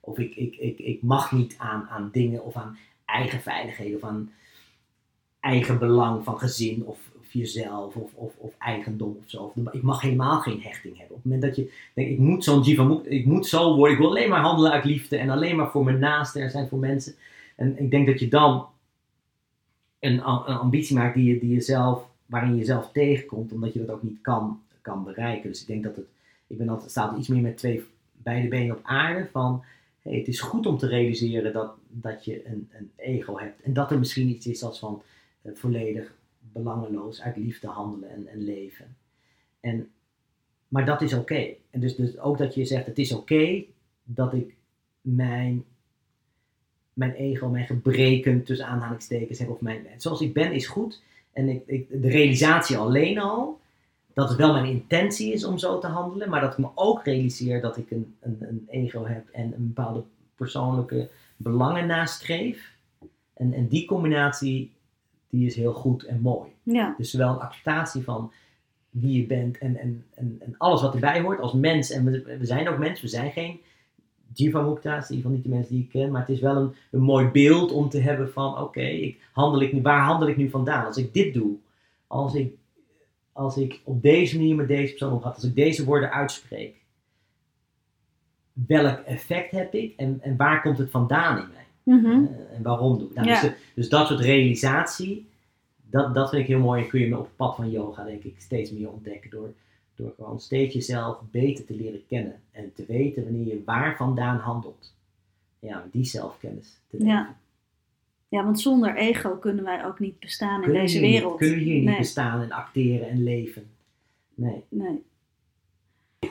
Of ik, ik, ik, ik mag niet aan, aan dingen of aan eigen veiligheden of aan eigen belang van gezin of, of jezelf of, of, of eigendom of zo. Ik mag helemaal geen hechting hebben. Op het moment dat je denkt, ik moet zo'n Jivamukta, ik moet zo worden, ik wil alleen maar handelen uit liefde en alleen maar voor mijn naasten er zijn voor mensen. En ik denk dat je dan een, een ambitie maakt die je, die je zelf, waarin je jezelf tegenkomt, omdat je dat ook niet kan, kan bereiken. Dus ik denk dat het, ik ben altijd, staat iets meer met twee, beide benen op aarde van, hey, het is goed om te realiseren dat, dat je een, een ego hebt. En dat er misschien iets is als van eh, volledig belangeloos uit liefde handelen en, en leven. En, maar dat is oké. En dus, dus ook dat je zegt, het is oké dat ik mijn, mijn ego, mijn gebreken tussen aanhalingstekens heb. Of mijn, zoals ik ben is goed. En ik, ik, de realisatie alleen al, dat het wel mijn intentie is om zo te handelen. Maar dat ik me ook realiseer dat ik een, een, een ego heb en een bepaalde persoonlijke belangen nastreef. En, en die combinatie, die is heel goed en mooi. Ja, Dus zowel een acceptatie van wie je bent en, en, en, en alles wat erbij hoort als mens. En we, we zijn ook mens, we zijn geen Jivamukta's, in ieder geval niet de mensen die ik ken. Maar het is wel een, een mooi beeld om te hebben van oké, ik handel ik nu, waar handel ik nu vandaan? Als ik dit doe, als ik, als ik op deze manier met deze persoon omga, als ik deze woorden uitspreek. Welk effect heb ik en, en waar komt het vandaan in mij? Mhm. Eh, en waarom doe ik nou, Ja. dus, de- dus dat soort realisatie, dat, dat vind ik heel mooi. En kun je op het pad van yoga, denk ik, steeds meer ontdekken. Door, door gewoon steeds jezelf beter te leren kennen. En te weten wanneer je waar vandaan handelt. Ja, die zelfkennis te leven. Ja. ja, want zonder ego kunnen wij ook niet bestaan in deze hier wereld. kunnen we hier niet bestaan en acteren en leven. Nee. Nee.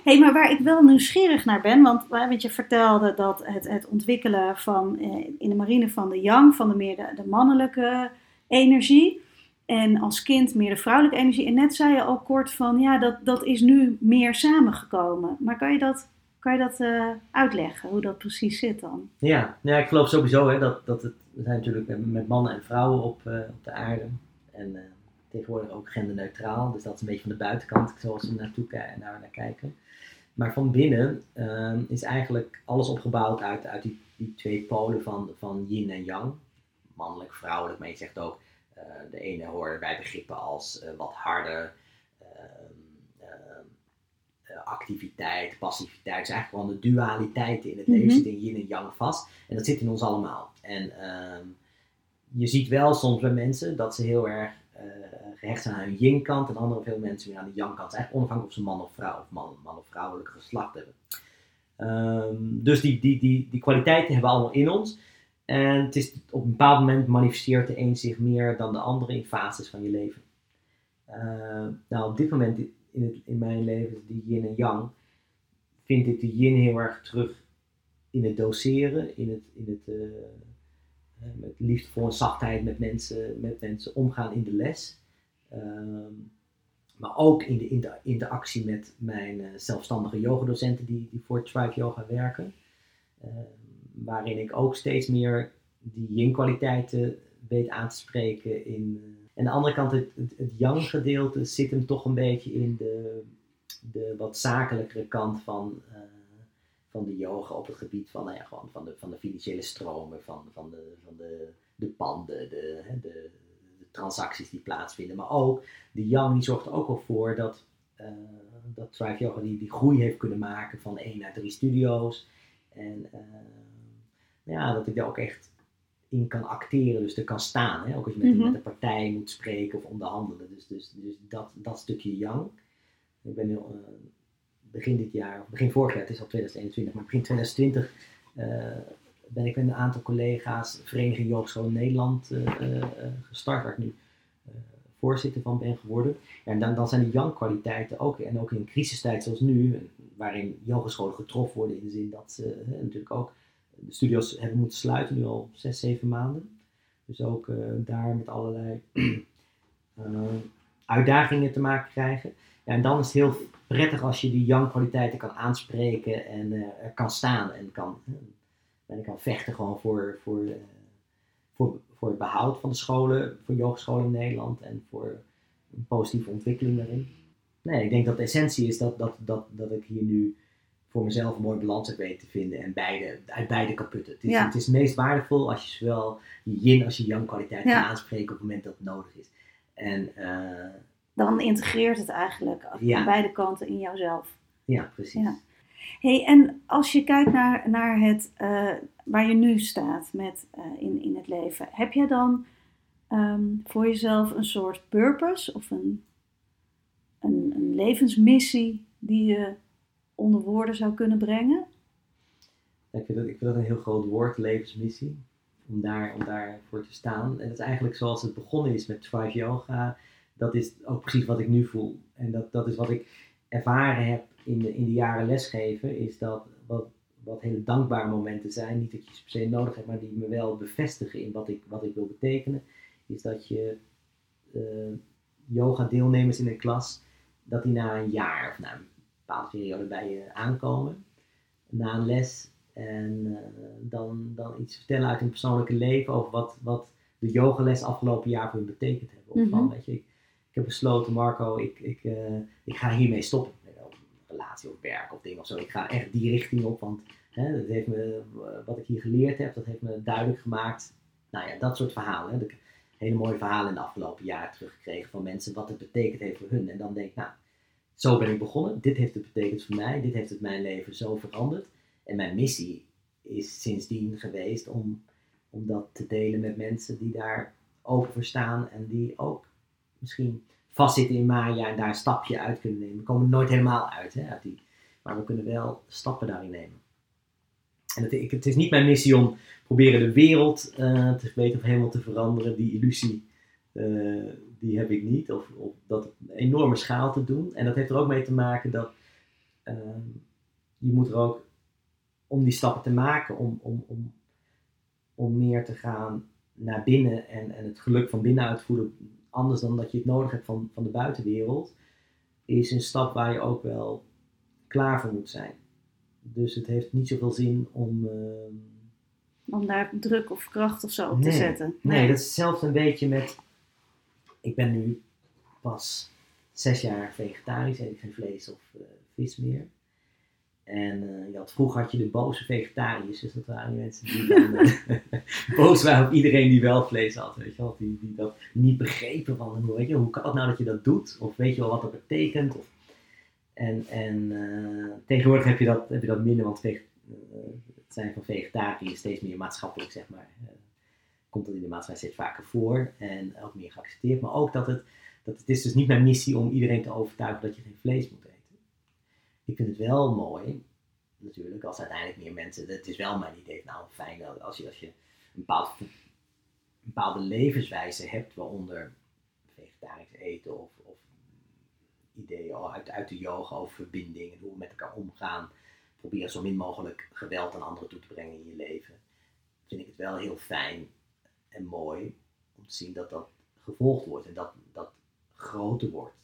hey, maar waar ik wel nieuwsgierig naar ben, want waar want je vertelde dat het, het ontwikkelen van eh, in de marine van de yang, van de meer de, de mannelijke energie. En als kind meer de vrouwelijke energie. En net zei je ook kort van ja, dat, dat is nu meer samengekomen. Maar kan je dat, kan je dat eh, uitleggen, hoe dat precies zit dan? Ja, ja ik geloof sowieso hè, dat, dat het, we zijn natuurlijk met, mannen en vrouwen op, eh, op de aarde. En eh, tegenwoordig ook genderneutraal. Dus dat is een beetje van de buitenkant, zoals we naartoe naar, naar kijken. Maar van binnen eh, is eigenlijk alles opgebouwd uit, uit die, die twee polen van, van yin en yang. Mannelijk, vrouwelijk, maar je zegt ook, de ene horen bij begrippen als eh, wat harder, ehm, ehm, eh, activiteit, passiviteit. Het is eigenlijk gewoon de dualiteiten in het leven Mhm. zitten in yin en yang vast. En dat zit in ons allemaal. En ehm, je ziet wel soms bij mensen dat ze heel erg eh, gehecht zijn aan hun yin-kant en andere veel mensen weer aan de yang-kant. Het is Eigenlijk onafhankelijk of ze man of vrouw of man, man of vrouwelijk geslacht hebben. Dus die, die, die, die kwaliteiten hebben we allemaal in ons. En het is, op een bepaald moment manifesteert de een zich meer dan de andere in fases van je leven. Ehm, nou, op dit moment in, het, in mijn leven, die yin en yang, vind ik de yin heel erg terug in het doseren, in het, in het eh, eh, met liefdevol en zachtheid met mensen, met mensen omgaan in de les. Ehm, maar ook in de, in de interactie met mijn eh, zelfstandige yogadocenten die, die voor Tribe Yoga werken. Ehm, waarin ik ook steeds meer die yin-kwaliteiten weet aan te spreken. In, eh, aan de andere kant, het, het, yang-gedeelte zit hem toch een beetje in de, de wat zakelijkere kant van, eh, van de yoga op het gebied van, nou ja, gewoon van, de, van de financiële stromen, van, van, de, van de, de panden, de, hè, de, de transacties die plaatsvinden. Maar ook de yang die zorgt er ook wel voor dat, dat Thrive Yoga die, die groei heeft kunnen maken van 1 naar 3 studio's. En ja, dat ik daar ook echt in kan acteren, dus er kan staan. Hè? Ook als je met, mm met een partij moet spreken of onderhandelen. Dus, dus, dus dat, dat stukje young. Ik ben nu, uh, begin dit jaar, begin vorig jaar, het is al 2021, maar begin 2020 uh, eh, ben ik met een aantal collega's Vereniging Joogschool Nederland uh, gestart, waar ik nu voorzitter van ben geworden. Ja, en dan, dan zijn die young kwaliteiten ook, en ook in een crisistijd zoals nu, waarin yogescholen getroffen worden in de zin dat ze natuurlijk ook de studio's hebben moeten sluiten, nu al zes, zeven maanden. Dus ook uh, daar met allerlei uh, uitdagingen te maken krijgen. Ja, en dan is het heel prettig als je die young kwaliteiten kan aanspreken en er kan staan en kan, en kan vechten gewoon voor, voor, voor, voor het behoud van de scholen, voor yogescholen in Nederland en voor een positieve ontwikkeling daarin. Nee, ik denk dat de essentie is dat, dat, dat, dat ik hier nu voor mezelf een mooi balans heb weten te vinden en beide, uit beide kan putten. Het is, het is meest waardevol als je zowel je yin als je yang kwaliteit kan aanspreken op het moment dat het nodig is. En, uh, Dan integreert het eigenlijk aan beide kanten in jouzelf. Ja, precies. Hey, en als je kijkt naar, naar het, uh, waar je nu staat met, uh, in, in het leven, heb jij dan um, voor jezelf een soort purpose of een, een, een levensmissie die je onder woorden zou kunnen brengen? Ik vind dat, ik vind dat een heel groot woord, levensmissie. Om, daar, om daarvoor te staan. En dat is eigenlijk zoals het begonnen is met Thrive Yoga. Dat is ook precies wat ik nu voel. En dat, dat is wat ik ervaren heb in de, in de jaren lesgeven. Is dat wat, wat hele dankbare momenten zijn. Niet dat je ze per se nodig hebt, maar die me wel bevestigen in wat ik, wat ik wil betekenen. Is dat je uh, yoga deelnemers in een klas, dat die na een jaar of na een bepaalde periode bij je aankomen na een les. En uh, dan, dan iets vertellen uit hun persoonlijke leven over wat, wat de yogales afgelopen jaar voor hun betekend hebben. Of mm van, weet je, ik, ik, heb besloten, Marco, ik, ik, uh, ik ga hiermee stoppen. Relatie of werk of ding of zo. Ik ga echt die richting op, want hè, dat heeft me, wat ik hier geleerd heb, dat heeft me duidelijk gemaakt. Nou ja, dat soort verhalen. Hè. Ik hele mooie verhalen in de afgelopen jaren teruggekregen van mensen, wat het betekend heeft voor hun. En dan denk ik, nou, zo ben ik begonnen. Dit heeft het betekend voor mij. Dit heeft het mijn leven zo veranderd. En mijn missie is sindsdien geweest om, om dat te delen met mensen die daar open voor staan en die ook misschien vastzitten in Maya en daar een stapje uit kunnen nemen. We komen nooit helemaal uit, hè, maar we kunnen wel stappen daarin nemen. En het, het is niet mijn missie om proberen de wereld uh, te weten of helemaal te veranderen. Die illusie uh, die heb ik niet. Of, of dat op een enorme schaal te doen. En dat heeft er ook mee te maken dat uh, je moet er ook om die stappen te maken, om, om, om, om meer te gaan naar binnen en, en het geluk van binnenuit voelen, anders dan dat je het nodig hebt van, van de buitenwereld, is een stap waar je ook wel klaar voor moet zijn. Dus het heeft niet zoveel zin om. Uh, om daar druk of kracht of zo op te zetten. Nee. nee, dat is hetzelfde een beetje met ik ben nu pas zes jaar vegetarisch, eet ik geen vlees of uh, vis meer. En uh, je had, vroeger had je de boze vegetariërs, dus dat waren die mensen die dan uh, boos waren op iedereen die wel vlees had, weet je wel, die, die dat niet begrepen van, weet je, hoe kan het nou dat je dat doet? Of weet je wel wat dat betekent? Of, en en tegenwoordig heb je, dat, heb je dat minder, want het zijn van vegetariërs steeds meer maatschappelijk, zeg maar, komt dat in de maatschappij steeds vaker voor en ook meer geaccepteerd. Maar ook dat het, dat het is dus niet mijn missie om iedereen te overtuigen dat je geen vlees moet eten. Ik vind het wel mooi, natuurlijk, als uiteindelijk meer mensen, het is wel mijn idee, nou fijn als je, als je een, een bepaalde levenswijze hebt, waaronder vegetarisch eten of, of ideeën uit, uit de yoga over verbinding en hoe we met elkaar omgaan. Probeer zo min mogelijk geweld aan anderen toe te brengen in je leven. Vind ik het wel heel fijn en mooi om te zien dat dat gevolgd wordt en dat dat groter wordt.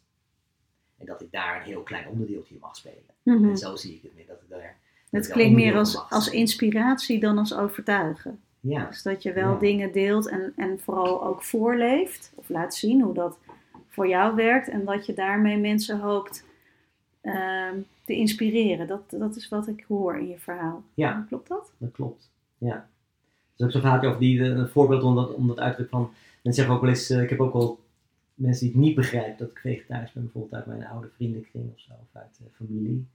En dat ik daar een heel klein onderdeeltje in mag spelen. Mhm. En zo zie ik het meer. Dat ik daar, het klinkt meer als, als inspiratie dan als overtuigen. Ja. Dus dat je wel dingen deelt en, en vooral ook voorleeft. Of laat zien hoe dat voor jou werkt. En dat je daarmee mensen hoopt uh, te inspireren. Dat, dat is wat ik hoor in je verhaal. Ja. Klopt dat? Dat klopt. Ja is ook zo'n verhaaltje over die, een voorbeeld om dat, om dat uitdruk van, mensen zeggen ook wel eens, uh, ik heb ook wel mensen die het niet begrijpen dat ik vegetarisch ben, bijvoorbeeld uit mijn oude vriendenkring of zo, of uit de familie.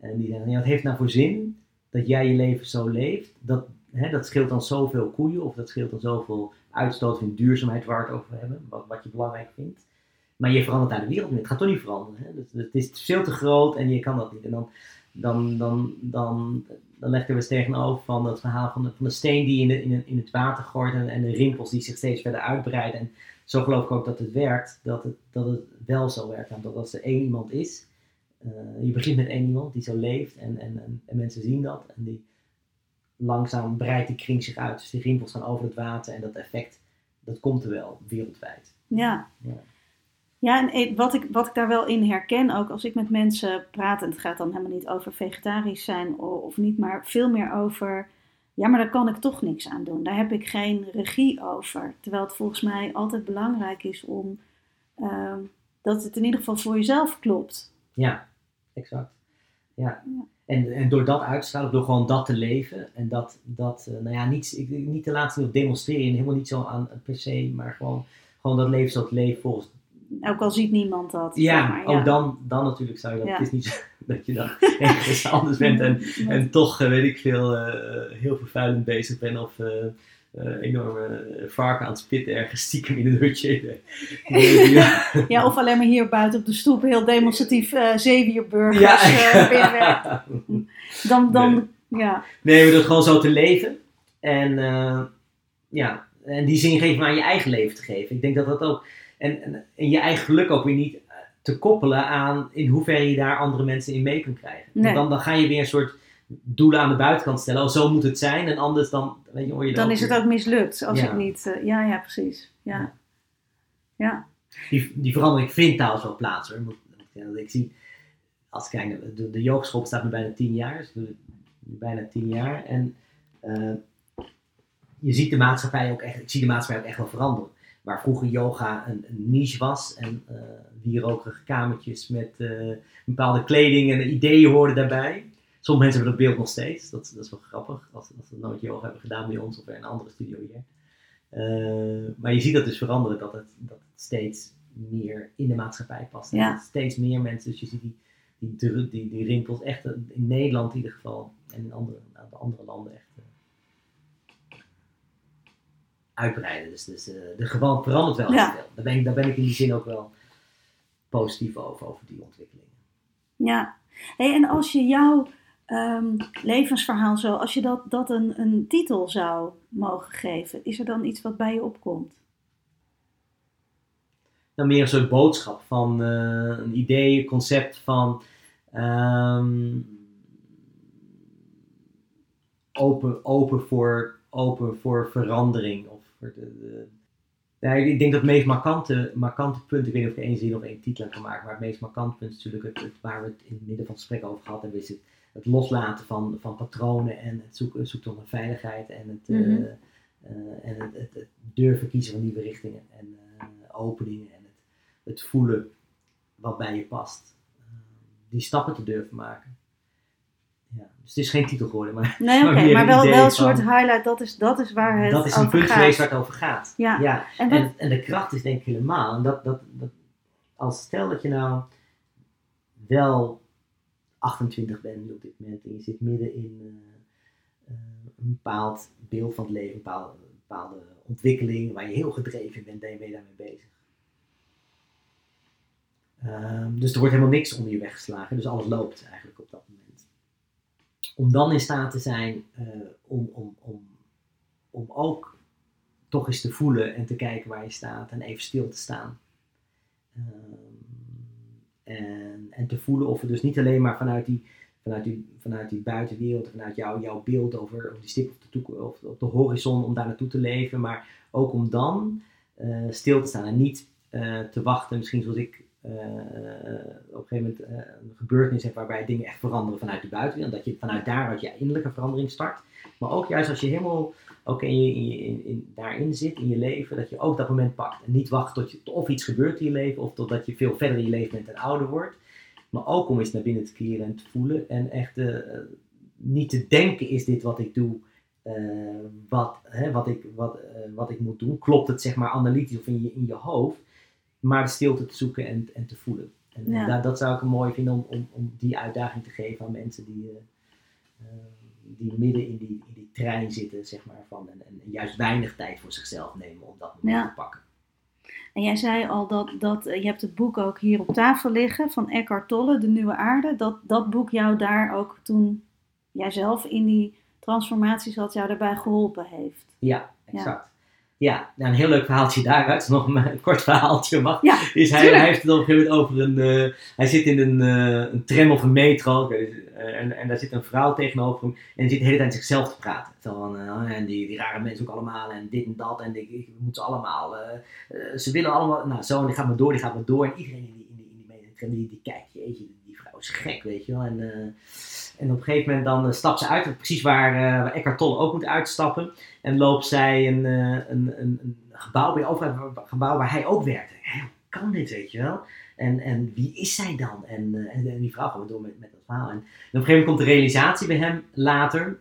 En die zeggen, ja, wat heeft nou voor zin dat jij je leven zo leeft? Dat, hè, dat scheelt dan zoveel koeien, of dat scheelt dan zoveel uitstoot van duurzaamheid waar we het over hebben, wat, wat je belangrijk vindt. Maar je verandert daar de wereld niet. Het gaat toch niet veranderen. Hè? Dus, het is veel te groot en je kan dat niet. En dan, dan, dan, dan, dan leggen we eens tegenover van dat verhaal van de, van de steen die in, de, in, in het water gooit en, en de rimpels die zich steeds verder uitbreiden. En zo geloof ik ook dat het werkt, dat het, dat het wel zo werkt. En dat als er één iemand is, uh, je begint met één iemand die zo leeft en, en, en, en, mensen zien dat. En die langzaam breidt die kring zich uit. Dus die rimpels gaan over het water en dat effect, dat komt er wel wereldwijd. Ja. ja. Ja, en wat ik, wat ik daar wel in herken, ook als ik met mensen praat, en het gaat dan helemaal niet over vegetarisch zijn of niet, maar veel meer over, ja, maar daar kan ik toch niks aan doen. Daar heb ik geen regie over. Terwijl het volgens mij altijd belangrijk is om uh, dat het in ieder geval voor jezelf klopt. Ja, exact. Ja. En, en door dat uit te stralen, door gewoon dat te leven en dat, dat uh, nou ja, niet, niet te laten demonstreren, helemaal niet zo aan per se, maar gewoon, gewoon dat leven zoals het leven volgens ook al ziet niemand dat. Ja, maar, ook dan, dan natuurlijk zou je dat. Het is niet zo dat je dan ergens anders bent en, en toch, uh, weet ik veel, uh, heel vervuilend bezig bent of uh, enorme varken aan het spitten ergens stiekem in een hutje. ja. ja, of alleen maar hier buiten op de stoep heel demonstratief uh, zeewierburgers ja. Dan, dan, nee. ja. Nee, maar dat gewoon zo te leven en ja, en die zin geven aan je eigen leven te geven. Ik denk dat dat ook en, en, en, je eigen geluk ook weer niet eh, te koppelen aan in hoeverre je daar andere mensen in mee kunt krijgen. Want dan, dan ga je weer een soort doelen aan de buitenkant stellen. Oh, zo moet het zijn. En anders dan, weet je, hoor je Dan is het ook mislukt als ik niet... Uh, ja, ja, precies. Ja. ja. Die, die verandering vindt trouwens wel plaats hoor. Ik zie, als ik kijk, de, de yogeschool bestaat nu bijna tien jaar. Dus bijna tien jaar. En uh, je ziet de maatschappij ook echt, ik zie de maatschappij ook echt wel veranderen waar vroeger yoga een, een niche was en uh, wierokerige kamertjes met uh, bepaalde kleding en ideeën hoorden daarbij. Sommige mensen hebben dat beeld nog steeds, dat, dat is wel grappig, als, als ze nooit yoga hebben gedaan bij ons of in een andere studio hier. Uh, maar je ziet dat dus veranderen, dat het, dat het steeds meer in de maatschappij past. En steeds meer mensen, dus je ziet die, die, die, die rimpels echt in Nederland in ieder geval en in andere, andere landen echt uitbreiden. Dus, dus uh, de gewand verandert wel heel veel. Daar ben, ik, daar ben ik in die zin ook wel positief over, over die ontwikkelingen. Ja, hey, en als je jouw um, levensverhaal zo, als je dat, dat een, een titel zou mogen geven, is er dan iets wat bij je opkomt? Nou, meer een soort boodschap van uh, een idee, een concept van um, open, open, voor, open voor verandering ja, ik denk dat het meest markante, markante punt, ik weet niet of ik één zin of één titel kan maken, maar het meest markante punt is natuurlijk het, waar we het in het midden van het gesprek over gehad hebben, is het, het loslaten van, van patronen en het zoeken, zoeken naar veiligheid en het, mm -hmm. uh, uh, en het, het, durven kiezen van nieuwe richtingen en uh, openingen en het, het voelen wat bij je past. die stappen te durven maken. Ja, dus het is geen titel geworden, maar. Nee, oké, okay, maar, wel, wel een soort highlight, dat is, dat is waar het. Dat is een punt geweest waar het over gaat. Ja. ja. En, en, en, de kracht is denk ik helemaal. En dat, dat, dat, als stel dat je nou wel 28 bent op dit moment en je zit midden in uh, uh, een bepaald beeld van het leven, een bepaalde, een bepaalde ontwikkeling waar je heel gedreven bent ben je daarmee bezig. Um, dus er wordt helemaal niks onder je weggeslagen, dus alles loopt eigenlijk op dat moment om dan in staat te zijn uh, om, om, om, om ook toch eens te voelen en te kijken waar je staat en even stil te staan. Um, en, en te voelen of we dus niet alleen maar vanuit die, vanuit die, vanuit die buitenwereld, vanuit jou, jouw beeld over, die stip op de, of op de horizon, om daar naartoe te leven, maar ook om dan uh, stil te staan en niet uh, te wachten, misschien zoals ik uh, op een gegeven moment uh, een gebeurtenis hebt waarbij dingen echt veranderen vanuit de buitenwereld. Dat je vanuit daaruit je innerlijke verandering start. Maar ook juist als je helemaal ook in in, in, in, daarin zit in je leven, dat je ook dat moment pakt. En niet wacht tot je, of iets gebeurt in je leven of totdat je veel verder in je leven bent en ouder wordt. Maar ook om eens naar binnen te keren en te voelen. En echt niet te denken, is dit wat ik doe? wat, hè, wat, ik, wat, wat ik moet doen? Klopt het zeg maar analytisch of in je, in je hoofd? Maar de stilte te zoeken en, en te voelen. En Ja. dat, dat zou ik mooi vinden om, om, om die uitdaging te geven aan mensen die, eh, eh, die midden in die, in die trein zitten, zeg maar, van, en, en juist weinig tijd voor zichzelf nemen om dat moment Ja. te pakken. En jij zei al dat, dat eh, je hebt het boek ook hier op tafel liggen van Eckhart Tolle, De Nieuwe Aarde. Dat dat boek jou daar ook toen jij zelf in die transformatie zat, jou daarbij geholpen heeft. Ja, exact. Ja, nou, een heel leuk verhaaltje daaruit. Nog een, een kort verhaaltje mag. Ja, Is hij, hij heeft het op een gegeven moment over een. eh, hij zit in een, eh, een tram of een metro. eh, en, en daar zit een vrouw tegenover hem. En die zit de hele tijd zichzelf te praten. Van, eh, en die, die rare mensen ook allemaal. En dit en dat. En ik, ik moet ze allemaal. eh, eh, ze willen allemaal. Nou, zo. En die gaat maar door, die gaat maar door. En iedereen die, in die, die kijkt. Jeetje, die vrouw is gek, weet je wel. En, eh, en op een gegeven moment dan eh, stapt ze uit. Precies waar, eh waar Eckhart Tolle ook moet uitstappen. En loopt zij een, eh, een, een, een gebouw bij over een gebouw waar hij ook werkte. Hé, hoe kan dit, weet je wel? En, en wie is zij dan? En, eh, en, en die vrouw gaat door met, met dat verhaal. En, en op een gegeven moment komt de realisatie bij hem later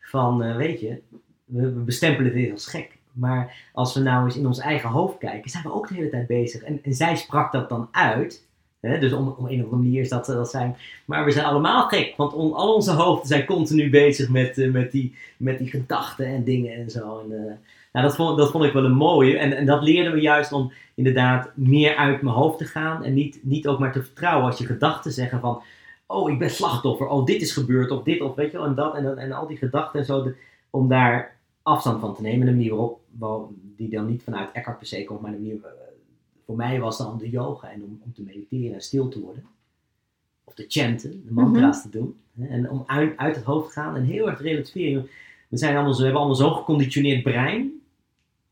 van, eh, weet je, we, bestempelen dit als gek. Maar als we nou eens in ons eigen hoofd kijken, zijn we ook de hele tijd bezig. En, en zij sprak dat dan uit. Dus om, om een of andere manier is dat, dat zijn. Maar we zijn allemaal gek, want al onze hoofden zijn continu bezig met, eh, met, die, met die gedachten en dingen en zo. En, eh, nou, dat, vond, dat vond ik wel een mooie. En, en dat leerden we juist om inderdaad meer uit mijn hoofd te gaan. En niet, niet ook maar te vertrouwen als je gedachten zeggen van... Oh, ik ben slachtoffer. Oh, dit is gebeurd. Of dit, of weet je wel. En dat en, en al die gedachten en zo. om daar afstand van te nemen. De manier waarop, die dan niet vanuit Eckhart per se komt. Maar de manier, eh, voor mij was dan de yoga. En om, om te mediteren en stil te worden. Of te chanten, de mantra's te doen. En om uit, uit het hoofd te gaan en heel erg te relativeren. We, zijn allemaal we hebben allemaal zo'n geconditioneerd brein.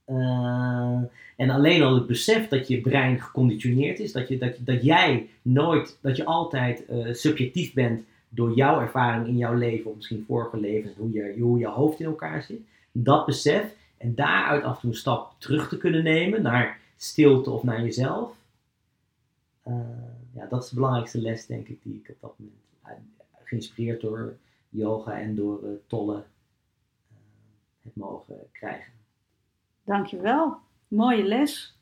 Eh, en alleen al het besef dat je brein geconditioneerd is, dat, je, dat, dat jij nooit, dat je altijd eh, subjectief bent door jouw ervaring in jouw leven, of misschien vorige levens, hoe je, hoe je hoofd in elkaar zit. Dat besef en daaruit af en toe een stap terug te kunnen nemen naar stilte of naar jezelf. Eh, ja, dat is de belangrijkste les, denk ik, die ik op dat moment, eh, geïnspireerd door yoga en door eh, Tolle, eh, heb mogen krijgen. Dankjewel. Mooie les.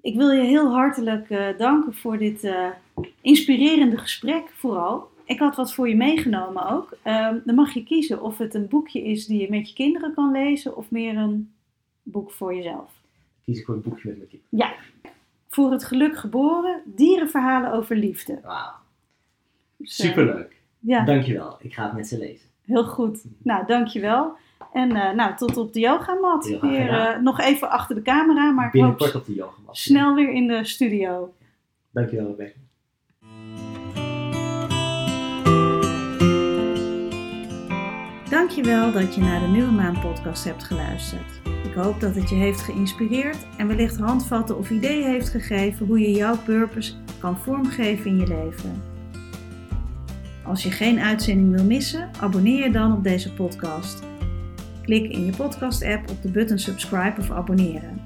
Ik wil je heel hartelijk danken voor dit inspirerende gesprek vooral. Ik had wat voor je meegenomen ook. Ehm, dan mag je kiezen of het een boekje is die je met je kinderen kan lezen of meer een boek voor jezelf. Kies ik voor een boekje met mijn kind. Ja. Voor het geluk geboren, dierenverhalen over liefde. Wauw, Dus, eh, superleuk. Ja, Dankjewel, ik ga het met ze lezen. heel goed. Nou, dankjewel. En eh, nou, tot op de yogamat. Graag Weer eh, nog even achter de camera, maar ik hoop op de yogamat. snel weer in de studio. Dankjewel, Rebecca. Dankjewel dat je naar de Nieuwe Maan podcast hebt geluisterd. Ik hoop dat het je heeft geïnspireerd en wellicht handvatten of ideeën heeft gegeven hoe je jouw purpose kan vormgeven in je leven. Als je geen uitzending wil missen, abonneer je dan op deze podcast. Klik in je podcast-app op de button subscribe of abonneren.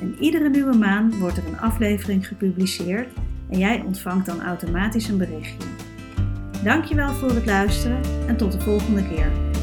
En iedere nieuwe maand wordt er een aflevering gepubliceerd en jij ontvangt dan automatisch een berichtje. Dankjewel voor het luisteren en tot de volgende keer.